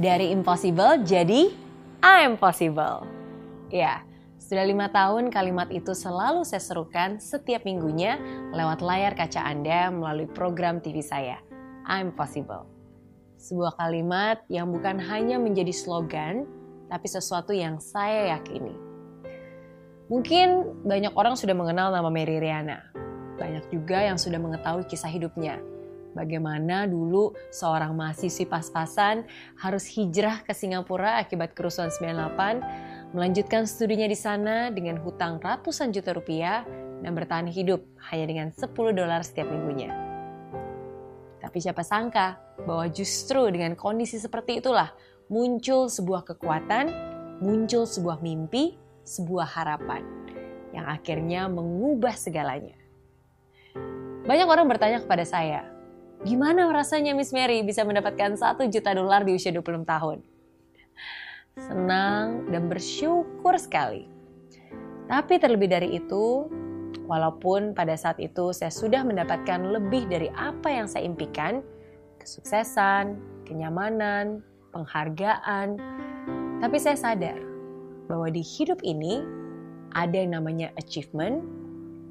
Dari impossible jadi I'm possible. Ya, sudah lima tahun kalimat itu selalu saya serukan setiap minggunya lewat layar kaca Anda melalui program TV saya, I'm possible. Sebuah kalimat yang bukan hanya menjadi slogan, tapi sesuatu yang saya yakini. Mungkin banyak orang sudah mengenal nama Mary Riana. Banyak juga yang sudah mengetahui kisah hidupnya bagaimana dulu seorang mahasiswi pas-pasan harus hijrah ke Singapura akibat kerusuhan 98, melanjutkan studinya di sana dengan hutang ratusan juta rupiah dan bertahan hidup hanya dengan 10 dolar setiap minggunya. Tapi siapa sangka bahwa justru dengan kondisi seperti itulah muncul sebuah kekuatan, muncul sebuah mimpi, sebuah harapan yang akhirnya mengubah segalanya. Banyak orang bertanya kepada saya, Gimana rasanya Miss Mary bisa mendapatkan satu juta dolar di usia 20 tahun? Senang dan bersyukur sekali. Tapi terlebih dari itu, walaupun pada saat itu saya sudah mendapatkan lebih dari apa yang saya impikan, kesuksesan, kenyamanan, penghargaan, tapi saya sadar bahwa di hidup ini ada yang namanya achievement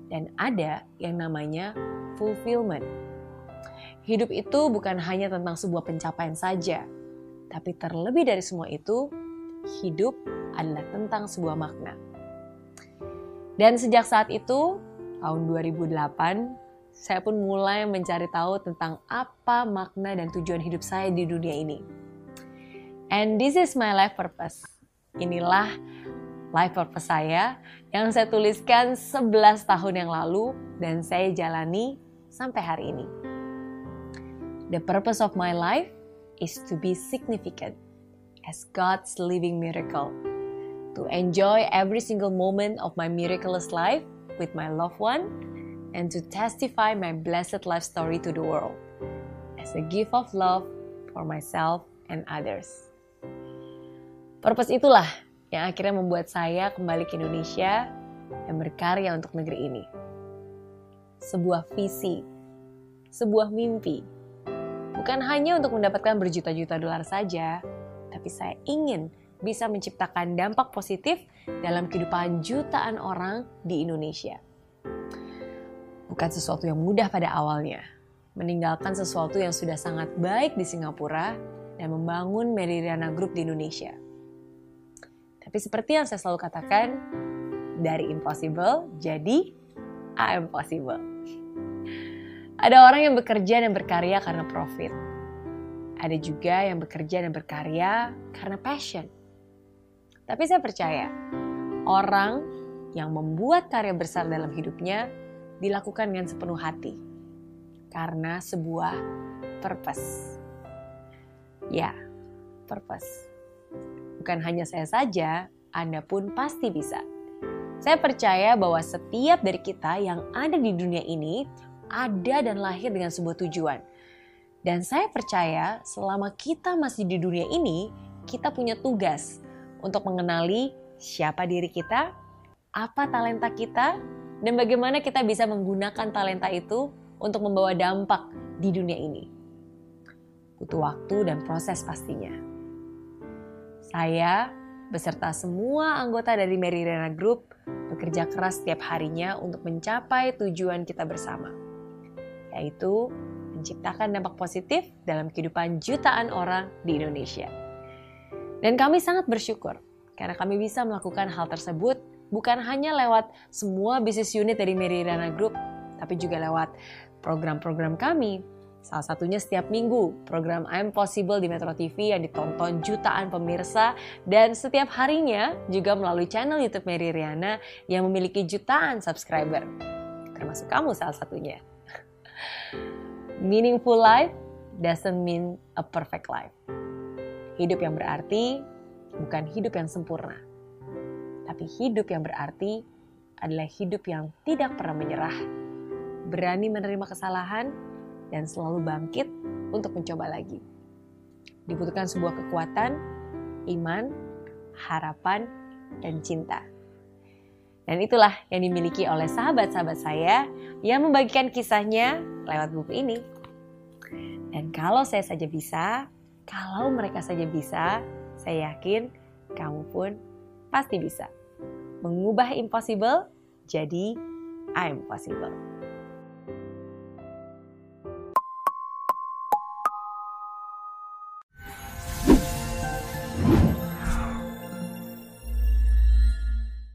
dan ada yang namanya fulfillment. Hidup itu bukan hanya tentang sebuah pencapaian saja, tapi terlebih dari semua itu, hidup adalah tentang sebuah makna. Dan sejak saat itu, tahun 2008, saya pun mulai mencari tahu tentang apa makna dan tujuan hidup saya di dunia ini. And this is my life purpose. Inilah life purpose saya yang saya tuliskan 11 tahun yang lalu dan saya jalani sampai hari ini. The purpose of my life is to be significant as God's living miracle, to enjoy every single moment of my miraculous life with my loved one, and to testify my blessed life story to the world as a gift of love for myself and others. Purpose itulah yang akhirnya membuat saya kembali ke Indonesia dan berkarya untuk negeri ini. Sebuah visi, sebuah mimpi, Bukan hanya untuk mendapatkan berjuta-juta dolar saja, tapi saya ingin bisa menciptakan dampak positif dalam kehidupan jutaan orang di Indonesia. Bukan sesuatu yang mudah pada awalnya, meninggalkan sesuatu yang sudah sangat baik di Singapura dan membangun Meridiana Group di Indonesia. Tapi seperti yang saya selalu katakan, dari impossible jadi I'm possible. Ada orang yang bekerja dan berkarya karena profit. Ada juga yang bekerja dan berkarya karena passion. Tapi saya percaya, orang yang membuat karya besar dalam hidupnya dilakukan dengan sepenuh hati. Karena sebuah purpose. Ya, purpose. Bukan hanya saya saja, Anda pun pasti bisa. Saya percaya bahwa setiap dari kita yang ada di dunia ini ada dan lahir dengan sebuah tujuan. Dan saya percaya selama kita masih di dunia ini, kita punya tugas untuk mengenali siapa diri kita, apa talenta kita, dan bagaimana kita bisa menggunakan talenta itu untuk membawa dampak di dunia ini. Butuh waktu dan proses pastinya. Saya beserta semua anggota dari Mary Rena Group bekerja keras setiap harinya untuk mencapai tujuan kita bersama yaitu menciptakan dampak positif dalam kehidupan jutaan orang di Indonesia. Dan kami sangat bersyukur karena kami bisa melakukan hal tersebut bukan hanya lewat semua bisnis unit dari Meridana Group, tapi juga lewat program-program kami. Salah satunya setiap minggu, program I'm Possible di Metro TV yang ditonton jutaan pemirsa dan setiap harinya juga melalui channel YouTube Mary Riana yang memiliki jutaan subscriber. Termasuk kamu salah satunya. Meaningful life doesn't mean a perfect life. Hidup yang berarti bukan hidup yang sempurna. Tapi hidup yang berarti adalah hidup yang tidak pernah menyerah, berani menerima kesalahan, dan selalu bangkit untuk mencoba lagi. Dibutuhkan sebuah kekuatan, iman, harapan, dan cinta. Dan itulah yang dimiliki oleh sahabat-sahabat saya yang membagikan kisahnya lewat buku ini. Dan kalau saya saja bisa, Kalau mereka saja bisa, saya yakin kamu pun pasti bisa. Mengubah impossible jadi I'm possible.